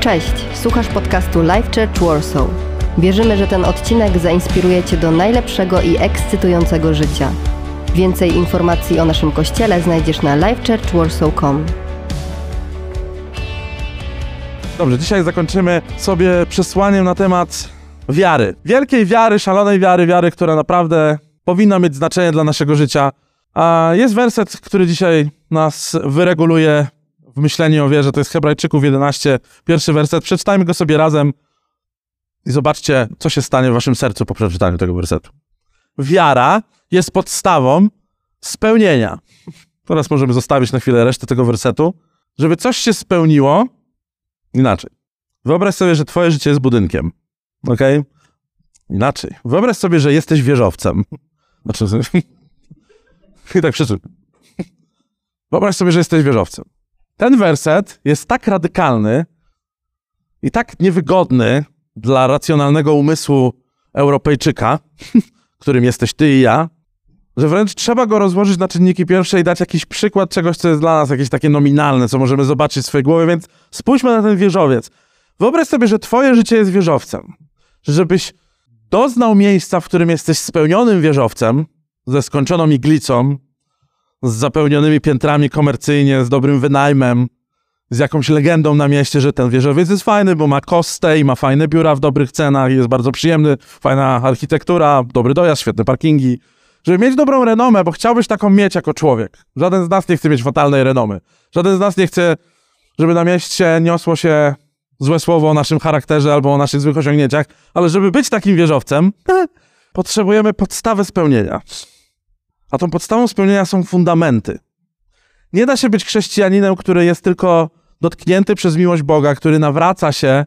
Cześć, słuchasz podcastu Life Church Warsaw. Wierzymy, że ten odcinek zainspiruje Cię do najlepszego i ekscytującego życia. Więcej informacji o naszym kościele znajdziesz na lifechurchwarsaw.com. Dobrze, dzisiaj zakończymy sobie przesłaniem na temat wiary. Wielkiej wiary, szalonej wiary, wiary, która naprawdę powinna mieć znaczenie dla naszego życia. A jest werset, który dzisiaj nas wyreguluje w myśleniu o wierze. To jest Hebrajczyków 11, pierwszy werset. Przeczytajmy go sobie razem i zobaczcie, co się stanie w waszym sercu po przeczytaniu tego wersetu. Wiara jest podstawą spełnienia. Teraz możemy zostawić na chwilę resztę tego wersetu. Żeby coś się spełniło, inaczej. Wyobraź sobie, że twoje życie jest budynkiem. Ok? Inaczej. Wyobraź sobie, że jesteś wieżowcem. Znaczy, i tak przeczytam. Wyobraź sobie, że jesteś wieżowcem. Ten werset jest tak radykalny i tak niewygodny dla racjonalnego umysłu Europejczyka, którym jesteś ty i ja, że wręcz trzeba go rozłożyć na czynniki pierwsze i dać jakiś przykład czegoś, co jest dla nas jakieś takie nominalne, co możemy zobaczyć w swojej głowie, więc spójrzmy na ten wieżowiec. Wyobraź sobie, że twoje życie jest wieżowcem. Że żebyś doznał miejsca, w którym jesteś spełnionym wieżowcem, ze skończoną iglicą, z zapełnionymi piętrami komercyjnie, z dobrym wynajmem, z jakąś legendą na mieście, że ten wieżowiec jest fajny, bo ma kostę i ma fajne biura w dobrych cenach, jest bardzo przyjemny, fajna architektura, dobry dojazd, świetne parkingi. Żeby mieć dobrą renomę, bo chciałbyś taką mieć jako człowiek. Żaden z nas nie chce mieć fatalnej renomy. Żaden z nas nie chce, żeby na mieście niosło się złe słowo o naszym charakterze albo o naszych złych osiągnięciach, ale żeby być takim wieżowcem, potrzebujemy podstawę spełnienia. A tą podstawą spełnienia są fundamenty. Nie da się być chrześcijaninem, który jest tylko dotknięty przez miłość Boga, który nawraca się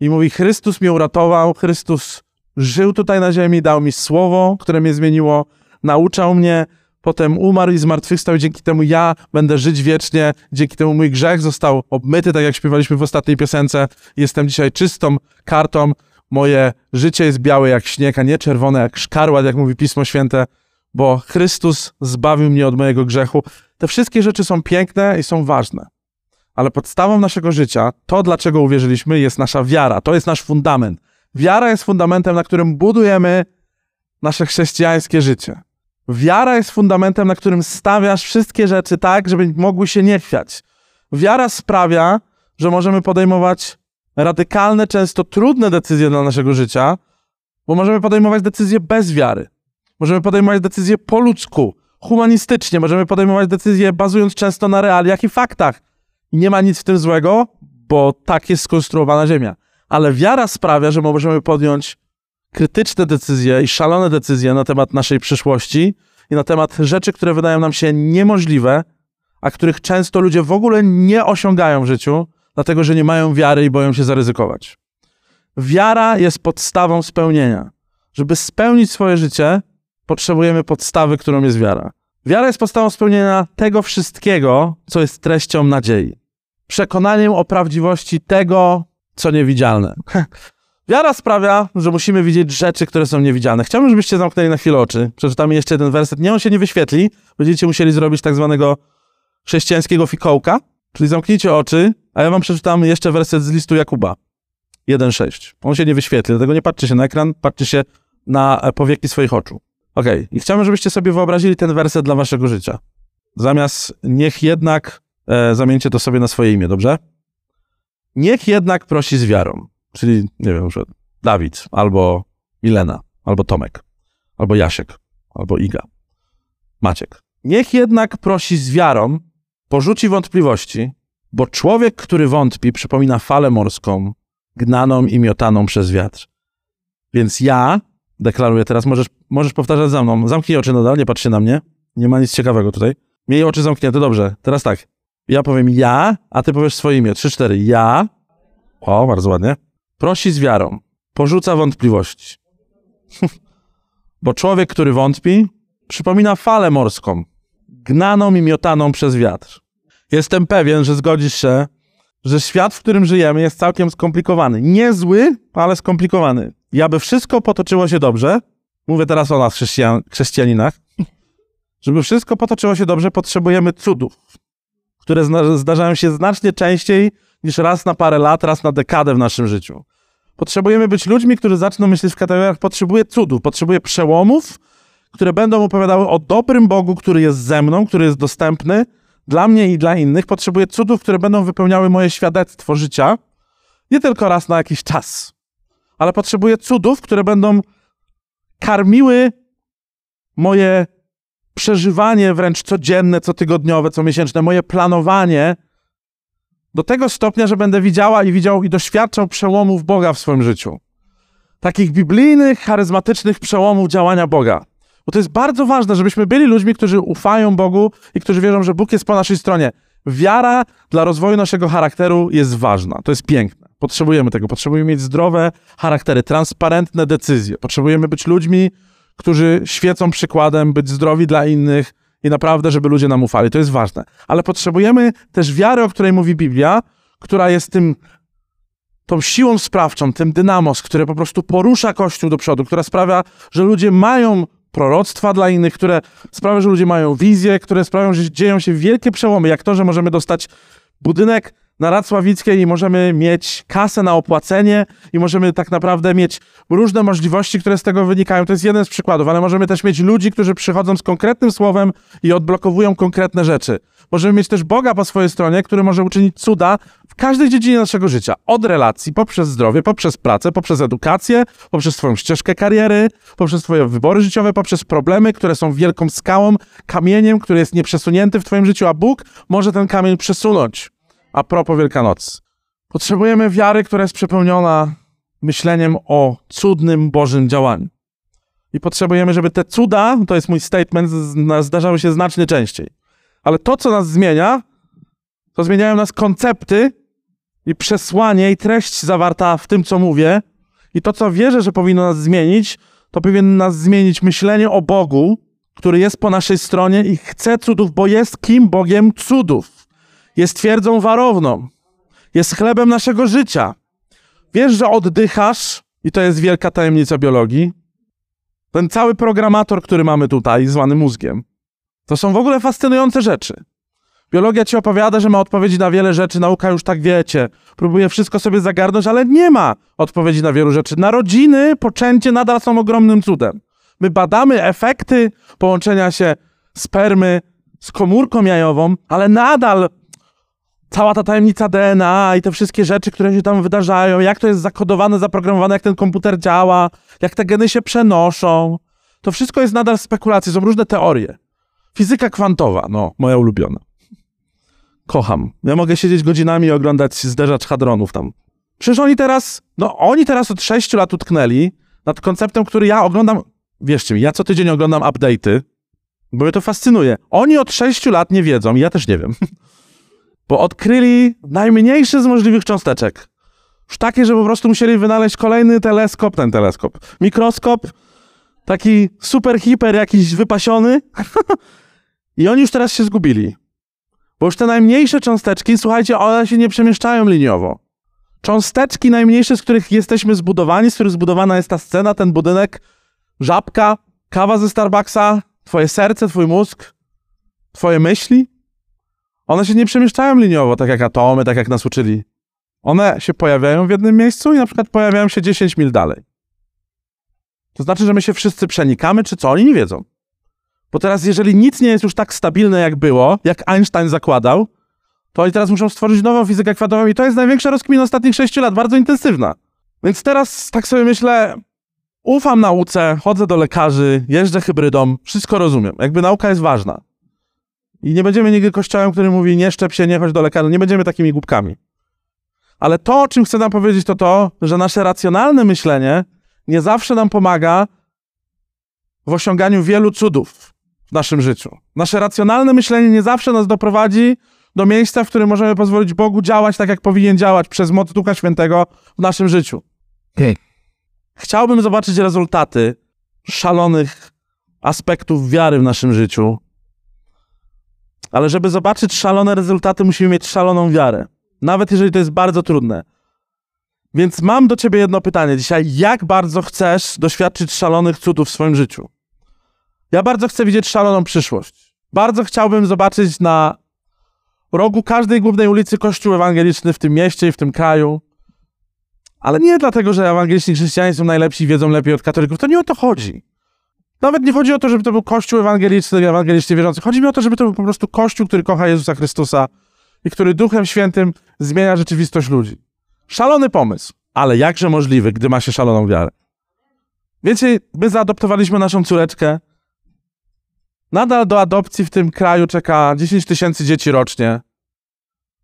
i mówi: Chrystus mnie uratował, Chrystus żył tutaj na ziemi, dał mi słowo, które mnie zmieniło, nauczał mnie, potem umarł i zmartwychwstał, dzięki temu ja będę żyć wiecznie, dzięki temu mój grzech został obmyty, tak jak śpiewaliśmy w ostatniej piosence. Jestem dzisiaj czystą kartą, moje życie jest białe jak śnieg, a nie czerwone jak szkarłat, jak mówi Pismo Święte bo Chrystus zbawił mnie od mojego grzechu. Te wszystkie rzeczy są piękne i są ważne. Ale podstawą naszego życia, to dlaczego uwierzyliśmy, jest nasza wiara. To jest nasz fundament. Wiara jest fundamentem, na którym budujemy nasze chrześcijańskie życie. Wiara jest fundamentem, na którym stawiasz wszystkie rzeczy tak, żeby mogły się nie chwiać. Wiara sprawia, że możemy podejmować radykalne, często trudne decyzje dla naszego życia, bo możemy podejmować decyzje bez wiary. Możemy podejmować decyzje po ludzku, humanistycznie, możemy podejmować decyzje bazując często na realiach i faktach. I nie ma nic w tym złego, bo tak jest skonstruowana Ziemia. Ale wiara sprawia, że możemy podjąć krytyczne decyzje i szalone decyzje na temat naszej przyszłości i na temat rzeczy, które wydają nam się niemożliwe, a których często ludzie w ogóle nie osiągają w życiu, dlatego że nie mają wiary i boją się zaryzykować. Wiara jest podstawą spełnienia. Żeby spełnić swoje życie, potrzebujemy podstawy, którą jest wiara. Wiara jest podstawą spełnienia tego wszystkiego, co jest treścią nadziei. Przekonaniem o prawdziwości tego, co niewidzialne. Wiara sprawia, że musimy widzieć rzeczy, które są niewidzialne. Chciałbym, żebyście zamknęli na chwilę oczy. Przeczytamy jeszcze jeden werset. Nie, on się nie wyświetli. Będziecie musieli zrobić tak zwanego chrześcijańskiego fikołka, czyli zamknijcie oczy, a ja wam przeczytam jeszcze werset z listu Jakuba. 1,6. On się nie wyświetli, dlatego nie patrzcie się na ekran, patrzcie się na powieki swoich oczu. Okej, okay. i chciałbym, żebyście sobie wyobrazili ten werset dla waszego życia. Zamiast niech jednak, e, zamieńcie to sobie na swoje imię, dobrze? Niech jednak prosi z wiarą. Czyli, nie wiem, że Dawid, albo Milena, albo Tomek, albo Jasiek, albo Iga, Maciek. Niech jednak prosi z wiarą, porzuci wątpliwości, bo człowiek, który wątpi, przypomina falę morską, gnaną i miotaną przez wiatr. Więc ja deklaruję teraz, możesz, możesz powtarzać za mną. Zamknij oczy nadal, nie patrz się na mnie. Nie ma nic ciekawego tutaj. Miej oczy zamknięte, dobrze. Teraz tak. Ja powiem ja, a ty powiesz swoje imię. Trzy, cztery. Ja. O, bardzo ładnie. Prosi z wiarą. Porzuca wątpliwości. Bo człowiek, który wątpi, przypomina falę morską, gnaną i miotaną przez wiatr. Jestem pewien, że zgodzisz się, że świat, w którym żyjemy, jest całkiem skomplikowany. Niezły, ale skomplikowany. I aby wszystko potoczyło się dobrze, mówię teraz o nas, chrześcijan, chrześcijaninach, żeby wszystko potoczyło się dobrze, potrzebujemy cudów, które zdarzają się znacznie częściej niż raz na parę lat, raz na dekadę w naszym życiu. Potrzebujemy być ludźmi, którzy zaczną myśleć w kategoriach potrzebuję cudów, potrzebuję przełomów, które będą opowiadały o dobrym Bogu, który jest ze mną, który jest dostępny dla mnie i dla innych. Potrzebuję cudów, które będą wypełniały moje świadectwo życia, nie tylko raz na jakiś czas, ale potrzebuję cudów, które będą karmiły moje przeżywanie wręcz codzienne, cotygodniowe, comiesięczne, moje planowanie do tego stopnia, że będę widziała i widział i doświadczał przełomów Boga w swoim życiu. Takich biblijnych, charyzmatycznych przełomów działania Boga. Bo to jest bardzo ważne, żebyśmy byli ludźmi, którzy ufają Bogu i którzy wierzą, że Bóg jest po naszej stronie. Wiara dla rozwoju naszego charakteru jest ważna. To jest piękne. Potrzebujemy tego. Potrzebujemy mieć zdrowe charaktery, transparentne decyzje. Potrzebujemy być ludźmi, którzy świecą przykładem, być zdrowi dla innych i naprawdę, żeby ludzie nam ufali. To jest ważne. Ale potrzebujemy też wiary, o której mówi Biblia, która jest tym, tą siłą sprawczą, tym dynamos, które po prostu porusza Kościół do przodu, która sprawia, że ludzie mają proroctwa dla innych, które sprawiają, że ludzie mają wizję, które sprawiają, że dzieją się wielkie przełomy, jak to, że możemy dostać budynek na Racławickiej i możemy mieć kasę na opłacenie i możemy tak naprawdę mieć różne możliwości, które z tego wynikają. To jest jeden z przykładów, ale możemy też mieć ludzi, którzy przychodzą z konkretnym słowem i odblokowują konkretne rzeczy. Możemy mieć też Boga po swojej stronie, który może uczynić cuda w każdej dziedzinie naszego życia. Od relacji, poprzez zdrowie, poprzez pracę, poprzez edukację, poprzez Twoją ścieżkę kariery, poprzez Twoje wybory życiowe, poprzez problemy, które są wielką skałą, kamieniem, który jest nieprzesunięty w Twoim życiu, a Bóg może ten kamień przesunąć. A propos Wielkanocy. Potrzebujemy wiary, która jest przepełniona myśleniem o cudnym Bożym działaniu. I potrzebujemy, żeby te cuda, to jest mój statement, zdarzały się znacznie częściej. Ale to, co nas zmienia, to zmieniają nas koncepty i przesłanie i treść zawarta w tym, co mówię. I to, co wierzę, że powinno nas zmienić, to powinno nas zmienić myślenie o Bogu, który jest po naszej stronie i chce cudów, bo jest kim Bogiem cudów. Jest twierdzą warowną. Jest chlebem naszego życia. Wiesz, że oddychasz, i to jest wielka tajemnica biologii. Ten cały programator, który mamy tutaj, zwany mózgiem, to są w ogóle fascynujące rzeczy. Biologia ci opowiada, że ma odpowiedzi na wiele rzeczy, nauka już tak wiecie. Próbuje wszystko sobie zagarnąć, ale nie ma odpowiedzi na wielu rzeczy. Narodziny, poczęcie nadal są ogromnym cudem. My badamy efekty połączenia się spermy z komórką jajową, ale nadal cała ta tajemnica DNA i te wszystkie rzeczy, które się tam wydarzają, jak to jest zakodowane, zaprogramowane, jak ten komputer działa, jak te geny się przenoszą, to wszystko jest nadal spekulacje, są różne teorie. Fizyka kwantowa, no, moja ulubiona. Kocham. Ja mogę siedzieć godzinami i oglądać zderzacz hadronów tam. Przecież oni teraz, no oni teraz od 6 lat utknęli nad konceptem, który ja oglądam, wierzcie mi, ja co tydzień oglądam update'y, bo mnie to fascynuje. Oni od 6 lat nie wiedzą, ja też nie wiem, bo odkryli najmniejsze z możliwych cząsteczek. Już takie, że po prostu musieli wynaleźć kolejny teleskop, ten teleskop, mikroskop, taki super hiper jakiś wypasiony i oni już teraz się zgubili. Bo już te najmniejsze cząsteczki, słuchajcie, one się nie przemieszczają liniowo. Cząsteczki najmniejsze, z których jesteśmy zbudowani, z których zbudowana jest ta scena, ten budynek, żabka, kawa ze Starbucksa, twoje serce, twój mózg, twoje myśli, one się nie przemieszczają liniowo, tak jak atomy, tak jak nas uczyli. One się pojawiają w jednym miejscu i na przykład pojawiają się 10 mil dalej. To znaczy, że my się wszyscy przenikamy, czy co? Oni nie wiedzą. Bo teraz, jeżeli nic nie jest już tak stabilne, jak było, jak Einstein zakładał, to oni teraz muszą stworzyć nową fizykę kwantową i to jest największa rozkmina ostatnich sześciu lat, bardzo intensywna. Więc teraz tak sobie myślę, ufam nauce, chodzę do lekarzy, jeżdżę hybrydą, wszystko rozumiem. Jakby nauka jest ważna. I nie będziemy nigdy kościołem, który mówi nie szczep się, nie chodź do lekarza, nie będziemy takimi głupkami. Ale to, o czym chcę nam powiedzieć, to to, że nasze racjonalne myślenie nie zawsze nam pomaga w osiąganiu wielu cudów w naszym życiu. Nasze racjonalne myślenie nie zawsze nas doprowadzi do miejsca, w którym możemy pozwolić Bogu działać tak, jak powinien działać przez moc Ducha Świętego w naszym życiu. Okay. Chciałbym zobaczyć rezultaty szalonych aspektów wiary w naszym życiu, ale żeby zobaczyć szalone rezultaty, musimy mieć szaloną wiarę. Nawet jeżeli to jest bardzo trudne. Więc mam do ciebie jedno pytanie dzisiaj. Jak bardzo chcesz doświadczyć szalonych cudów w swoim życiu? Ja bardzo chcę widzieć szaloną przyszłość. Bardzo chciałbym zobaczyć na rogu każdej głównej ulicy kościół ewangeliczny w tym mieście i w tym kraju. Ale nie dlatego, że ewangeliczni chrześcijanie są najlepsi i wiedzą lepiej od katolików. To nie o to chodzi. Nawet nie chodzi o to, żeby to był kościół ewangeliczny, ewangelicznie wierzący. Chodzi mi o to, żeby to był po prostu kościół, który kocha Jezusa Chrystusa i który Duchem Świętym zmienia rzeczywistość ludzi. Szalony pomysł, ale jakże możliwy, gdy ma się szaloną wiarę. Wiecie, my zaadoptowaliśmy naszą córeczkę. Nadal do adopcji w tym kraju czeka 10 tysięcy dzieci rocznie.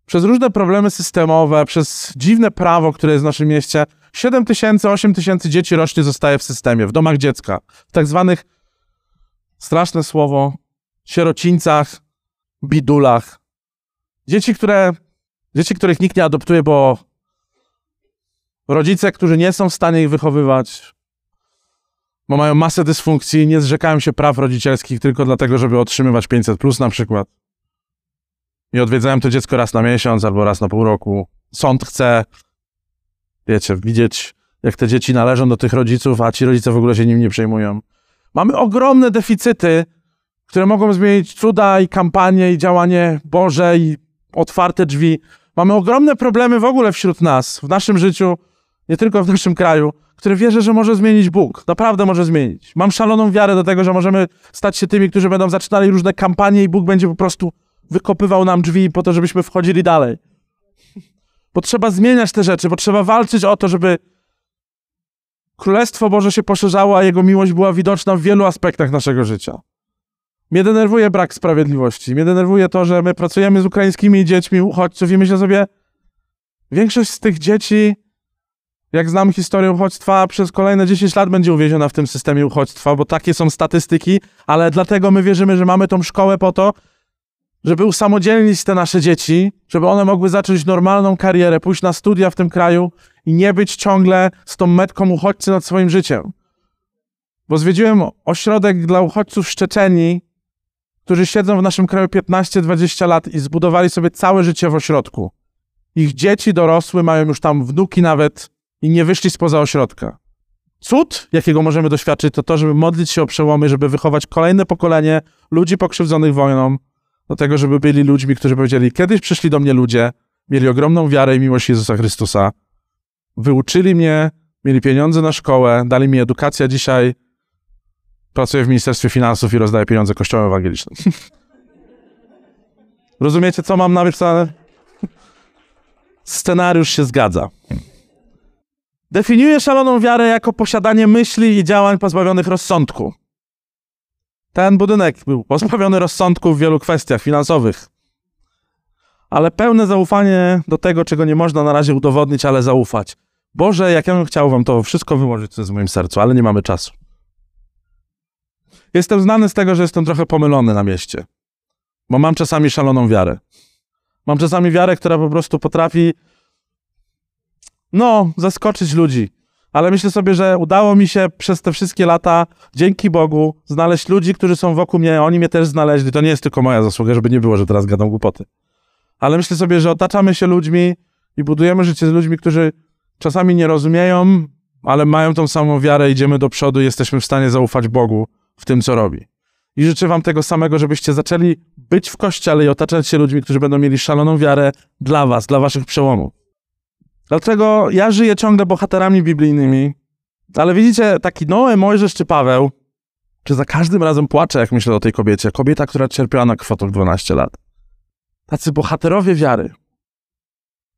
Przez różne problemy systemowe, przez dziwne prawo, które jest w naszym mieście, 7 tysięcy, 8 tysięcy dzieci rocznie zostaje w systemie, w domach dziecka, w tak zwanych, straszne słowo, sierocińcach, bidulach. Dzieci, które, dzieci, których nikt nie adoptuje, bo rodzice, którzy nie są w stanie ich wychowywać, bo mają masę dysfunkcji, nie zrzekają się praw rodzicielskich tylko dlatego, żeby otrzymywać 500 plus na przykład. I odwiedzają to dziecko raz na miesiąc albo raz na pół roku. Sąd chce, wiecie, widzieć, jak te dzieci należą do tych rodziców, a ci rodzice w ogóle się nim nie przejmują. Mamy ogromne deficyty, które mogą zmienić cuda i kampanie i działanie Boże i otwarte drzwi. Mamy ogromne problemy w ogóle wśród nas, w naszym życiu, nie tylko w naszym kraju, które wierzę, że może zmienić Bóg. Naprawdę może zmienić. Mam szaloną wiarę do tego, że możemy stać się tymi, którzy będą zaczynali różne kampanie i Bóg będzie po prostu wykopywał nam drzwi po to, żebyśmy wchodzili dalej. Bo trzeba zmieniać te rzeczy, bo trzeba walczyć o to, żeby Królestwo Boże się poszerzało, a Jego miłość była widoczna w wielu aspektach naszego życia. Mnie denerwuje brak sprawiedliwości. Mnie denerwuje to, że my pracujemy z ukraińskimi dziećmi uchodźców i myślę sobie, większość z tych dzieci, jak znam historię uchodźstwa, przez kolejne 10 lat będzie uwieziona w tym systemie uchodźstwa, bo takie są statystyki, ale dlatego my wierzymy, że mamy tą szkołę po to, żeby usamodzielnić te nasze dzieci, żeby one mogły zacząć normalną karierę, pójść na studia w tym kraju i nie być ciągle z tą metką uchodźcy nad swoim życiem. Bo zwiedziłem ośrodek dla uchodźców w Szczeczenii, którzy siedzą w naszym kraju 15-20 lat i zbudowali sobie całe życie w ośrodku. Ich dzieci dorosły, mają już tam wnuki nawet i nie wyszli spoza ośrodka. Cud, jakiego możemy doświadczyć, to to, żeby modlić się o przełomy, żeby wychować kolejne pokolenie ludzi pokrzywdzonych wojną, do tego, żeby byli ludźmi, którzy powiedzieli, kiedyś przyszli do mnie ludzie, mieli ogromną wiarę i miłość Jezusa Chrystusa, wyuczyli mnie, mieli pieniądze na szkołę, dali mi edukację, a dzisiaj pracuję w Ministerstwie Finansów i rozdaję pieniądze kościołom ewangelicznym. Rozumiecie, co mam napisane? Scenariusz się zgadza. Definiuję szaloną wiarę jako posiadanie myśli i działań pozbawionych rozsądku. Ten budynek był pozbawiony rozsądku w wielu kwestiach finansowych. Ale pełne zaufanie do tego, czego nie można na razie udowodnić, ale zaufać. Boże, jak ja bym chciał wam to wszystko wyłożyć, w moim sercu, ale nie mamy czasu. Jestem znany z tego, że jestem trochę pomylony na mieście. Bo mam czasami szaloną wiarę. Mam czasami wiarę, która po prostu potrafi, no, zaskoczyć ludzi ale myślę sobie, że udało mi się przez te wszystkie lata, dzięki Bogu, znaleźć ludzi, którzy są wokół mnie, oni mnie też znaleźli. To nie jest tylko moja zasługa, żeby nie było, że teraz gadam głupoty. Ale myślę sobie, że otaczamy się ludźmi i budujemy życie z ludźmi, którzy czasami nie rozumieją, ale mają tą samą wiarę, idziemy do przodu i jesteśmy w stanie zaufać Bogu w tym, co robi. I życzę wam tego samego, żebyście zaczęli być w kościele i otaczać się ludźmi, którzy będą mieli szaloną wiarę dla was, dla waszych przełomów. Dlatego ja żyję ciągle bohaterami biblijnymi, ale widzicie, taki Noe, Mojżesz czy Paweł, czy za każdym razem płaczę, jak myślę o tej kobiecie. Kobieta, która cierpiała na kwotok 12 lat. Tacy bohaterowie wiary.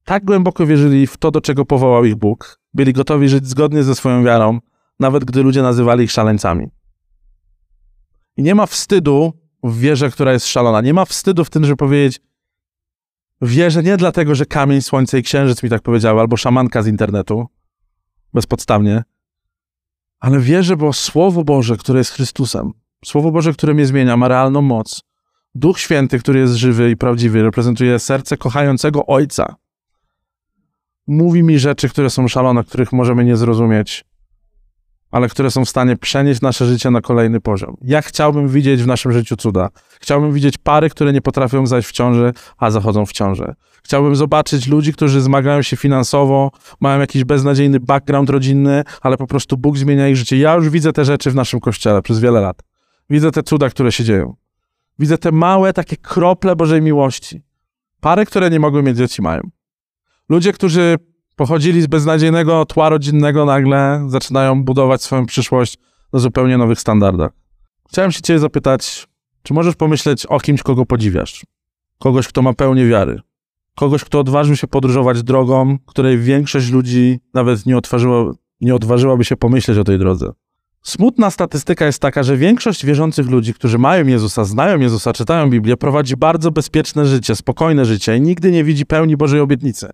Tak głęboko wierzyli w to, do czego powołał ich Bóg. Byli gotowi żyć zgodnie ze swoją wiarą, nawet gdy ludzie nazywali ich szaleńcami. I nie ma wstydu w wierze, która jest szalona. Nie ma wstydu w tym, żeby powiedzieć, Wierzę nie dlatego, że kamień, słońce i księżyc mi tak powiedziały, albo szamanka z internetu, bezpodstawnie, ale wierzę, bo Słowo Boże, które jest Chrystusem, Słowo Boże, które mnie zmienia, ma realną moc. Duch Święty, który jest żywy i prawdziwy, reprezentuje serce kochającego Ojca. Mówi mi rzeczy, które są szalone, których możemy nie zrozumieć, ale które są w stanie przenieść nasze życie na kolejny poziom. Ja chciałbym widzieć w naszym życiu cuda. Chciałbym widzieć pary, które nie potrafią zajść w ciąży, a zachodzą w ciążę. Chciałbym zobaczyć ludzi, którzy zmagają się finansowo, mają jakiś beznadziejny background rodzinny, ale po prostu Bóg zmienia ich życie. Ja już widzę te rzeczy w naszym kościele przez wiele lat. Widzę te cuda, które się dzieją. Widzę te małe takie krople Bożej miłości. Pary, które nie mogły mieć dzieci, mają. Ludzie, którzy pochodzili z beznadziejnego tła rodzinnego, nagle zaczynają budować swoją przyszłość na zupełnie nowych standardach. Chciałem się ciebie zapytać, czy możesz pomyśleć o kimś, kogo podziwiasz? Kogoś, kto ma pełnię wiary. Kogoś, kto odważył się podróżować drogą, której większość ludzi nawet nie, odważyło, nie odważyłaby się pomyśleć o tej drodze. Smutna statystyka jest taka, że większość wierzących ludzi, którzy mają Jezusa, znają Jezusa, czytają Biblię, prowadzi bardzo bezpieczne życie, spokojne życie i nigdy nie widzi pełni Bożej obietnicy.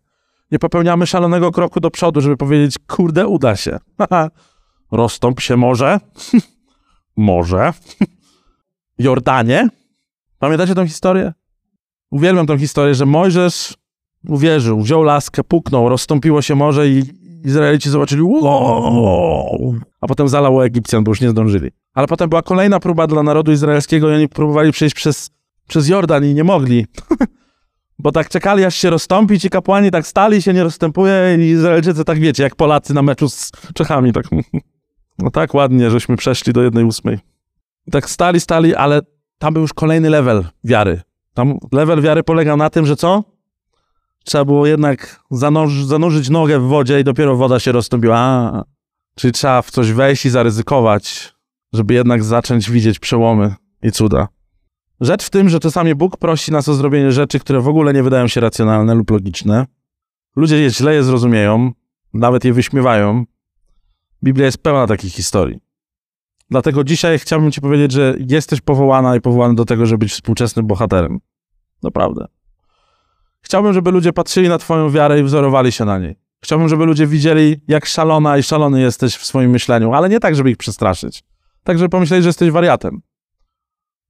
Nie popełniamy szalonego kroku do przodu, żeby powiedzieć, kurde, uda się. Rozstąp się może. może. Jordanie. Pamiętacie tę historię? Uwielbiam tę historię, że Mojżesz uwierzył, wziął laskę, puknął, rozstąpiło się morze i Izraelici zobaczyli, a potem zalało Egipcjan, bo już nie zdążyli. Ale potem była kolejna próba dla narodu izraelskiego i oni próbowali przejść przez, przez Jordan i nie mogli. Bo tak czekali, aż się rozstąpi, ci kapłani tak stali, się nie rozstępuje i Izraelczycy tak wiecie, jak Polacy na meczu z Czechami. Tak, no tak ładnie, żeśmy przeszli do jednej ósmej. Tak stali, stali, ale tam był już kolejny level wiary. Tam level wiary polegał na tym, że co? Trzeba było jednak zanurz, zanurzyć nogę w wodzie i dopiero woda się rozstąpiła. A, czyli trzeba w coś wejść i zaryzykować, żeby jednak zacząć widzieć przełomy i cuda. Rzecz w tym, że czasami Bóg prosi nas o zrobienie rzeczy, które w ogóle nie wydają się racjonalne lub logiczne. Ludzie je źle je zrozumieją, nawet je wyśmiewają. Biblia jest pełna takich historii. Dlatego dzisiaj chciałbym Ci powiedzieć, że jesteś powołana i powołany do tego, żeby być współczesnym bohaterem. Naprawdę. Chciałbym, żeby ludzie patrzyli na Twoją wiarę i wzorowali się na niej. Chciałbym, żeby ludzie widzieli, jak szalona i szalony jesteś w swoim myśleniu, ale nie tak, żeby ich przestraszyć. Tak, żeby pomyśleli, że jesteś wariatem.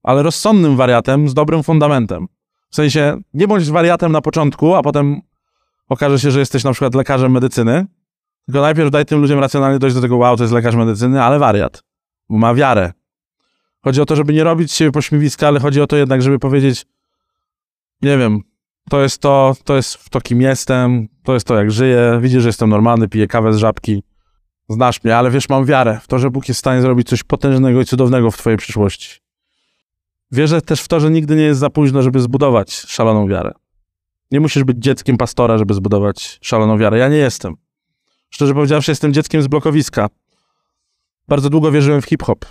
Ale rozsądnym wariatem z dobrym fundamentem. W sensie, nie bądź wariatem na początku, a potem okaże się, że jesteś na przykład lekarzem medycyny, tylko najpierw daj tym ludziom racjonalnie dojść do tego, wow, to jest lekarz medycyny, ale wariat ma wiarę. Chodzi o to, żeby nie robić siebie pośmiewiska, ale chodzi o to jednak, żeby powiedzieć, nie wiem, to jest to, to jest to, kim jestem, to jest to, jak żyję, widzisz, że jestem normalny, piję kawę z żabki, znasz mnie, ale wiesz, mam wiarę w to, że Bóg jest w stanie zrobić coś potężnego i cudownego w twojej przyszłości. Wierzę też w to, że nigdy nie jest za późno, żeby zbudować szaloną wiarę. Nie musisz być dzieckiem pastora, żeby zbudować szaloną wiarę. Ja nie jestem. Szczerze powiedziawszy, jestem dzieckiem z blokowiska. Bardzo długo wierzyłem w hip-hop.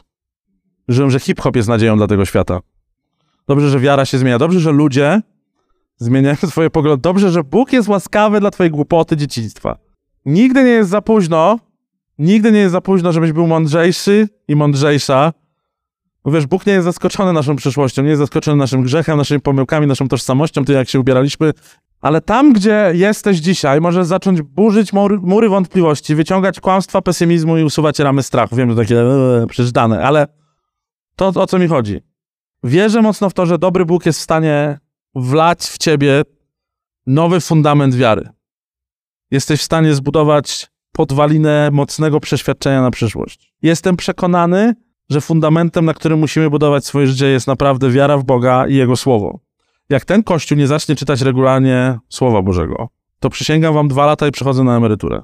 Wierzyłem, że hip-hop jest nadzieją dla tego świata. Dobrze, że wiara się zmienia. Dobrze, że ludzie zmieniają swoje poglądy. Dobrze, że Bóg jest łaskawy dla twojej głupoty dzieciństwa. Nigdy nie jest za późno, nigdy nie jest za późno, żebyś był mądrzejszy i mądrzejsza. Bo wiesz, Bóg nie jest zaskoczony naszą przyszłością, nie jest zaskoczony naszym grzechem, naszymi pomyłkami, naszą tożsamością, tym jak się ubieraliśmy, ale tam, gdzie jesteś dzisiaj, możesz zacząć burzyć mury, wątpliwości, wyciągać kłamstwa, pesymizmu i usuwać ramy strachu. Wiem, że takie ee, przeczytane, ale to o co mi chodzi. Wierzę mocno w to, że dobry Bóg jest w stanie wlać w ciebie nowy fundament wiary. Jesteś w stanie zbudować podwalinę mocnego przeświadczenia na przyszłość. Jestem przekonany, że fundamentem, na którym musimy budować swoje życie, jest naprawdę wiara w Boga i Jego Słowo jak ten kościół nie zacznie czytać regularnie Słowa Bożego, to przysięgam wam dwa lata i przechodzę na emeryturę.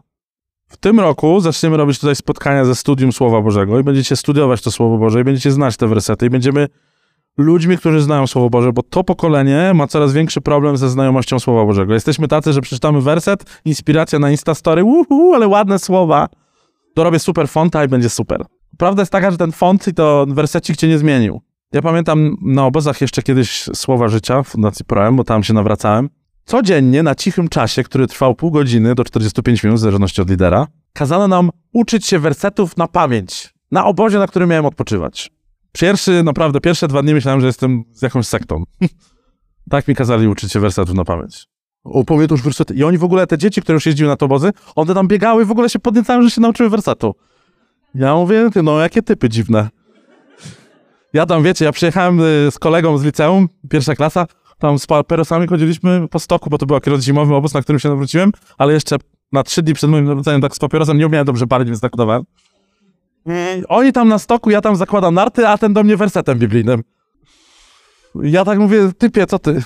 W tym roku zaczniemy robić tutaj spotkania ze studium Słowa Bożego i będziecie studiować to Słowo Boże i będziecie znać te wersety i będziemy ludźmi, którzy znają Słowo Boże, bo to pokolenie ma coraz większy problem ze znajomością Słowa Bożego. Jesteśmy tacy, że przeczytamy werset, inspiracja na Instastory, uhu, ale ładne słowa. Dorobię super fonta i będzie super. Prawda jest taka, że ten font i to wersecik cię nie zmienił. Ja pamiętam na obozach jeszcze kiedyś Słowa Życia w Fundacji Proem, bo tam się nawracałem. Codziennie na cichym czasie, który trwał pół godziny do 45 minut, w zależności od lidera, kazano nam uczyć się wersetów na pamięć, na obozie, na którym miałem odpoczywać. Pierwszy, naprawdę, pierwsze dwa dni myślałem, że jestem z jakąś sektą. tak mi kazali uczyć się wersetów na pamięć. Opowie już wersety. I oni w ogóle, te dzieci, które już jeździły na to obozy, one tam biegały i w ogóle się podniecały, że się nauczyły wersetu. Ja mówię, no jakie typy dziwne. Ja tam, wiecie, ja przyjechałem y, z kolegą z liceum, pierwsza klasa, tam z papierosami chodziliśmy po stoku, bo to był akurat zimowy obóz, na którym się nawróciłem, ale jeszcze na trzy dni przed moim nawróceniem tak z papierosem nie umiałem dobrze palić, więc tak udawałem. Oni tam na stoku, ja tam zakładam narty, a ten do mnie wersetem biblijnym. Ja tak mówię, typie, co ty?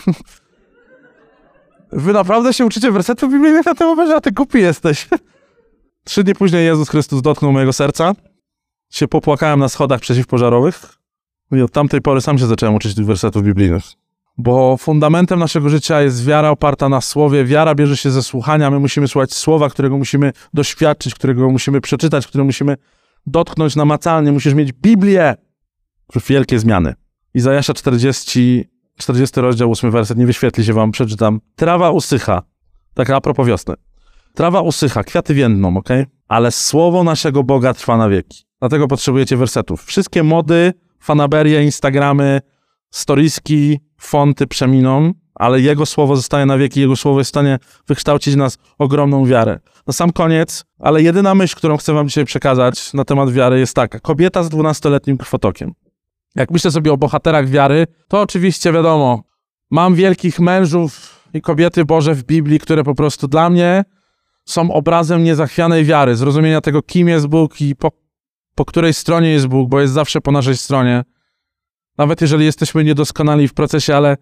Wy naprawdę się uczycie wersetów biblijnych na tym obozie, a ty głupi jesteś. Trzy dni później Jezus Chrystus dotknął mojego serca. Się popłakałem na schodach przeciwpożarowych. I od tamtej pory sam się zacząłem uczyć tych wersetów biblijnych. bo fundamentem naszego życia jest wiara oparta na słowie. Wiara bierze się ze słuchania. My musimy słuchać słowa, którego musimy doświadczyć, którego musimy przeczytać, które musimy dotknąć namacalnie. Musisz mieć Biblię. Wielkie zmiany. Izajasza 40, 40 rozdział, 8 werset, nie wyświetli się wam, przeczytam. Trawa usycha. Taka a propos wiosny. Trawa usycha, kwiaty więdną, ok? Ale słowo naszego Boga trwa na wieki. Dlatego potrzebujecie wersetów. Wszystkie mody, fanaberie, Instagramy, storiski, fonty przeminą, ale Jego słowo zostaje na wieki, Jego słowo jest w stanie wykształcić w nas ogromną wiarę. Na sam koniec, ale jedyna myśl, którą chcę wam dzisiaj przekazać na temat wiary jest taka. Kobieta z dwunastoletnim krwotokiem. Jak myślę sobie o bohaterach wiary, to oczywiście wiadomo, mam wielkich mężów i kobiety Boże w Biblii, które po prostu dla mnie są obrazem niezachwianej wiary, zrozumienia tego, kim jest Bóg i po, po której stronie jest Bóg, bo jest zawsze po naszej stronie. Nawet jeżeli jesteśmy niedoskonali w procesie, ale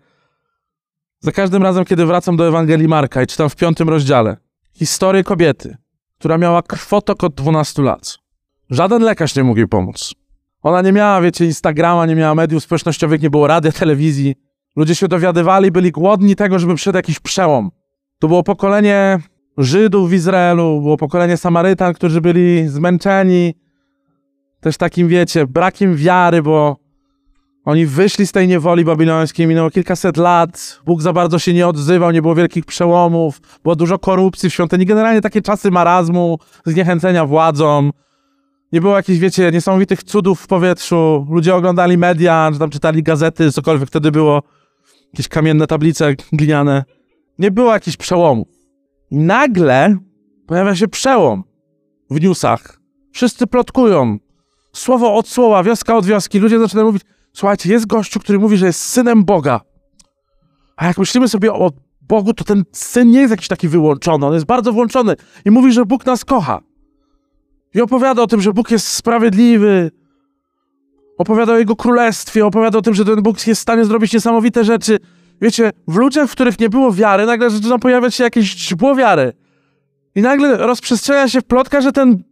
za każdym razem, kiedy wracam do Ewangelii Marka i czytam w piątym rozdziale historię kobiety, która miała krwotok od 12 lat. Żaden lekarz nie mógł jej pomóc. Ona nie miała, wiecie, Instagrama, nie miała mediów społecznościowych, nie było radia, telewizji. Ludzie się dowiadywali, byli głodni tego, żeby przyszedł jakiś przełom. To było pokolenie Żydów w Izraelu, było pokolenie Samarytan, którzy byli zmęczeni. Też takim, wiecie, brakiem wiary, bo oni wyszli z tej niewoli babilońskiej, minęło kilkaset lat, Bóg za bardzo się nie odzywał, nie było wielkich przełomów, było dużo korupcji w świątyni, generalnie takie czasy marazmu, zniechęcenia władzą, nie było jakichś, wiecie, niesamowitych cudów w powietrzu, ludzie oglądali media, czy tam czytali gazety, cokolwiek. Wtedy było, jakieś kamienne tablice gliniane, nie było jakichś przełomów. Nagle pojawia się przełom w newsach. Wszyscy plotkują. Słowo od słowa, wioska od wioski. Ludzie zaczynają mówić, słuchajcie, jest gościu, który mówi, że jest synem Boga. A jak myślimy sobie o Bogu, to ten syn nie jest jakiś taki wyłączony, on jest bardzo włączony i mówi, że Bóg nas kocha. I opowiada o tym, że Bóg jest sprawiedliwy. Opowiada o Jego królestwie, opowiada o tym, że ten Bóg jest w stanie zrobić niesamowite rzeczy. Wiecie, w ludziach, w których nie było wiary, nagle zaczyna pojawiać się jakieś źdźbło wiary. I nagle rozprzestrzenia się plotka, że ten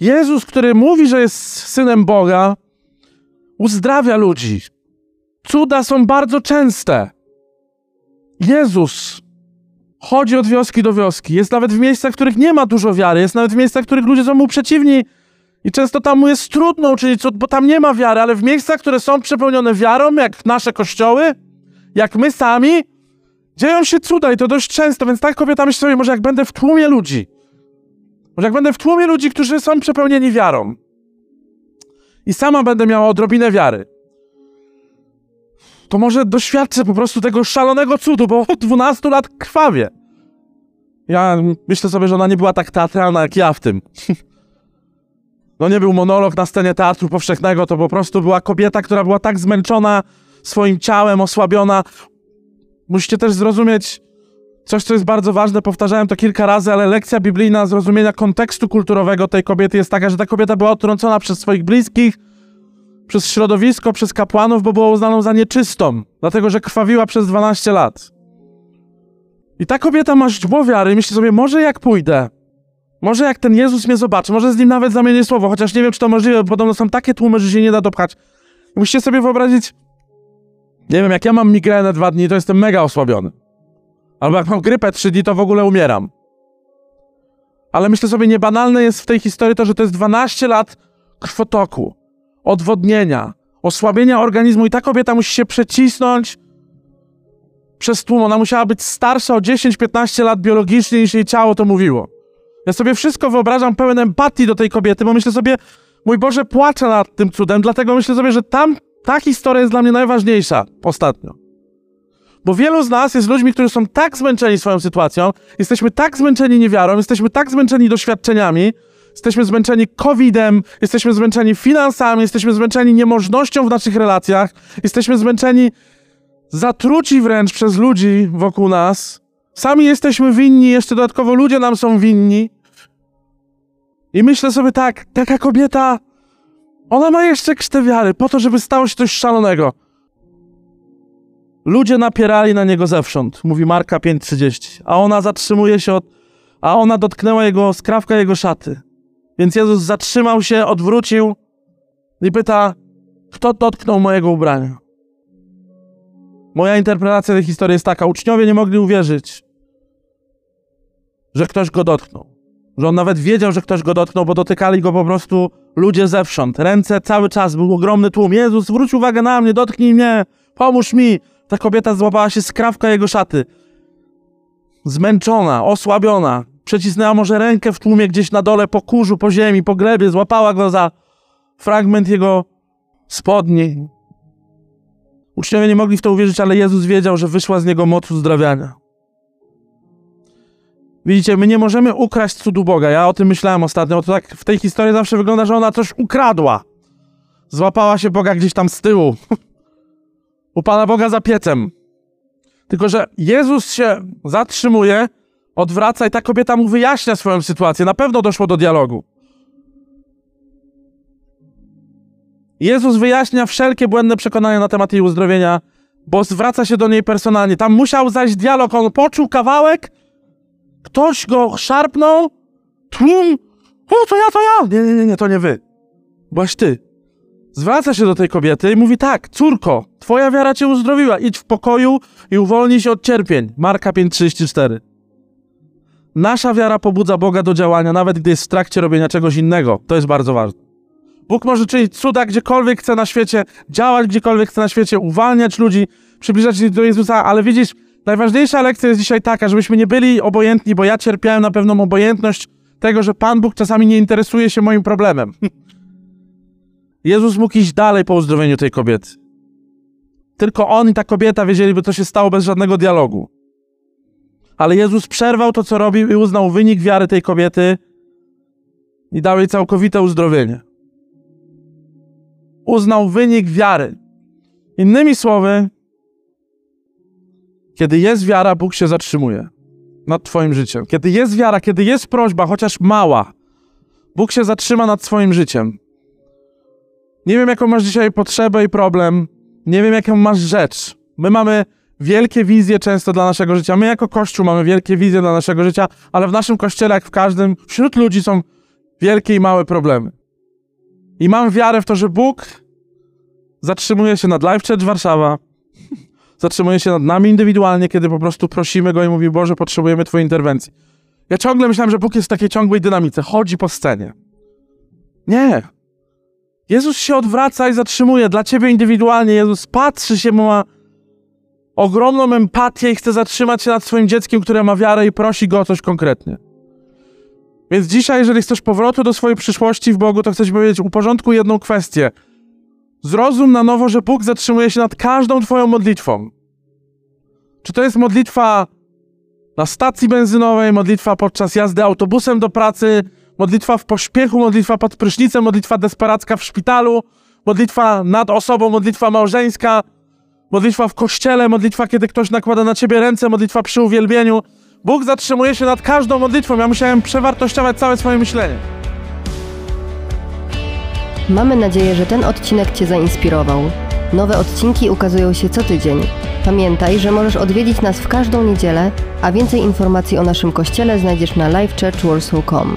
Jezus, który mówi, że jest synem Boga, uzdrawia ludzi. Cuda są bardzo częste. Jezus chodzi od wioski do wioski. Jest nawet w miejscach, w których nie ma dużo wiary. Jest nawet w miejscach, w których ludzie są mu przeciwni. I często tam mu jest trudno uczynić cud, bo tam nie ma wiary, ale w miejscach, które są przepełnione wiarą, jak nasze kościoły, jak my sami, dzieją się cuda i to dość często, więc tak kobieta myśli sobie, może jak będę w tłumie ludzi, może jak będę w tłumie ludzi, którzy są przepełnieni wiarą i sama będę miała odrobinę wiary, to może doświadczę po prostu tego szalonego cudu, bo od 12 lat krwawie. Ja myślę sobie, że ona nie była tak teatralna jak ja w tym. No nie był monolog na scenie teatru powszechnego, to po prostu była kobieta, która była tak zmęczona swoim ciałem, osłabiona. Musicie też zrozumieć coś, co jest bardzo ważne, powtarzałem to kilka razy, ale lekcja biblijna zrozumienia kontekstu kulturowego tej kobiety jest taka, że ta kobieta była odtrącona przez swoich bliskich, przez środowisko, przez kapłanów, bo była uznaną za nieczystą, dlatego że krwawiła przez 12 lat. I ta kobieta ma źdźbło wiary i myśli sobie, może jak pójdę, może jak ten Jezus mnie zobaczy, może z nim nawet zamienię słowo, chociaż nie wiem, czy to możliwe, bo podobno są takie tłumy, że się nie da dopchać. Musicie sobie wyobrazić, nie wiem, jak ja mam migrenę dwa dni, to jestem mega osłabiony. Albo jak mam grypę trzy dni, to w ogóle umieram. Ale myślę sobie, niebanalne jest w tej historii to, że to jest 12 lat krwotoku, odwodnienia, osłabienia organizmu i ta kobieta musi się przecisnąć przez tłum. Ona musiała być starsza o 10-15 lat biologicznie niż jej ciało to mówiło. Ja sobie wszystko wyobrażam pełen empatii do tej kobiety, bo myślę sobie, mój Boże, płaczę nad tym cudem, dlatego myślę sobie, że tam ta historia jest dla mnie najważniejsza ostatnio. Bo wielu z nas jest ludźmi, którzy są tak zmęczeni swoją sytuacją, jesteśmy tak zmęczeni niewiarą, jesteśmy tak zmęczeni doświadczeniami, jesteśmy zmęczeni COVID-em, jesteśmy zmęczeni finansami, jesteśmy zmęczeni niemożnością w naszych relacjach, jesteśmy zmęczeni, zatruci wręcz przez ludzi wokół nas. Sami jesteśmy winni, jeszcze dodatkowo ludzie nam są winni. I myślę sobie tak, taka kobieta, ona ma jeszcze krztę wiary, po to, żeby stało się coś szalonego. Ludzie napierali na niego zewsząd, mówi Marka 5:30, a ona zatrzymuje się od, a ona dotknęła jego skrawka jego szaty. Więc Jezus zatrzymał się, odwrócił i pyta, kto dotknął mojego ubrania? Moja interpretacja tej historii jest taka: uczniowie nie mogli uwierzyć, że ktoś go dotknął. Że on nawet wiedział, że ktoś go dotknął, bo dotykali go po prostu ludzie zewsząd. Ręce cały czas, był ogromny tłum. Jezus, zwróć uwagę na mnie, dotknij mnie, pomóż mi. Ta kobieta złapała się skrawka jego szaty. Zmęczona, osłabiona. Przecisnęła może rękę w tłumie gdzieś na dole, po kurzu, po ziemi, po glebie. Złapała go za fragment jego spodni. Uczniowie nie mogli w to uwierzyć, ale Jezus wiedział, że wyszła z niego moc uzdrawiania. Widzicie, my nie możemy ukraść cudu Boga. Ja o tym myślałem ostatnio. To tak w tej historii zawsze wygląda, że ona coś ukradła. Złapała się Boga gdzieś tam z tyłu. U Pana Boga za piecem. Tylko, że Jezus się zatrzymuje, odwraca i ta kobieta mu wyjaśnia swoją sytuację. Na pewno doszło do dialogu. Jezus wyjaśnia wszelkie błędne przekonania na temat jej uzdrowienia, bo zwraca się do niej personalnie. Tam musiał zaś dialog, on poczuł kawałek, ktoś go szarpnął, tłum, o to ja, to ja. Nie, nie, nie, nie, to nie wy. Byłaś ty. Zwraca się do tej kobiety i mówi tak, córko, twoja wiara cię uzdrowiła, idź w pokoju i uwolnij się od cierpień. Marka 5,34. Nasza wiara pobudza Boga do działania, nawet gdy jest w trakcie robienia czegoś innego. To jest bardzo ważne. Bóg może czynić cuda gdziekolwiek chce na świecie, działać gdziekolwiek chce na świecie, uwalniać ludzi, przybliżać się do Jezusa, ale widzisz, najważniejsza lekcja jest dzisiaj taka, żebyśmy nie byli obojętni, bo ja cierpiałem na pewną obojętność tego, że Pan Bóg czasami nie interesuje się moim problemem. Jezus mógł iść dalej po uzdrowieniu tej kobiety. Tylko on i ta kobieta wiedzieliby, co się stało bez żadnego dialogu. Ale Jezus przerwał to, co robił i uznał wynik wiary tej kobiety i dał jej całkowite uzdrowienie. Uznał wynik wiary. Innymi słowy, kiedy jest wiara, Bóg się zatrzymuje nad Twoim życiem. Kiedy jest wiara, kiedy jest prośba, chociaż mała, Bóg się zatrzyma nad swoim życiem. Nie wiem, jaką masz dzisiaj potrzebę i problem. Nie wiem, jaką masz rzecz. My mamy wielkie wizje często dla naszego życia. My jako Kościół mamy wielkie wizje dla naszego życia, ale w naszym Kościele, jak w każdym, wśród ludzi są wielkie i małe problemy. I mam wiarę w to, że Bóg zatrzymuje się nad Life Church Warszawa, zatrzymuje się nad nami indywidualnie, kiedy po prostu prosimy Go i mówi, Boże, potrzebujemy Twojej interwencji. Ja ciągle myślałem, że Bóg jest w takiej ciągłej dynamice, chodzi po scenie. Nie. Jezus się odwraca i zatrzymuje. Dla ciebie indywidualnie Jezus patrzy się, ma ogromną empatię i chce zatrzymać się nad swoim dzieckiem, które ma wiarę i prosi go o coś konkretnie. Więc dzisiaj, jeżeli chcesz powrotu do swojej przyszłości w Bogu, to chcę ci powiedzieć, uporządkuj jedną kwestię. Zrozum na nowo, że Bóg zatrzymuje się nad każdą twoją modlitwą. Czy to jest modlitwa na stacji benzynowej, modlitwa podczas jazdy autobusem do pracy, modlitwa w pośpiechu, modlitwa pod prysznicem, modlitwa desperacka w szpitalu, modlitwa nad osobą, modlitwa małżeńska, modlitwa w kościele, modlitwa, kiedy ktoś nakłada na ciebie ręce, modlitwa przy uwielbieniu. Bóg zatrzymuje się nad każdą modlitwą. Ja musiałem przewartościować całe swoje myślenie. Mamy nadzieję, że ten odcinek Cię zainspirował. Nowe odcinki ukazują się co tydzień. Pamiętaj, że możesz odwiedzić nas w każdą niedzielę, a więcej informacji o naszym kościele znajdziesz na livechurchwarsaw.com.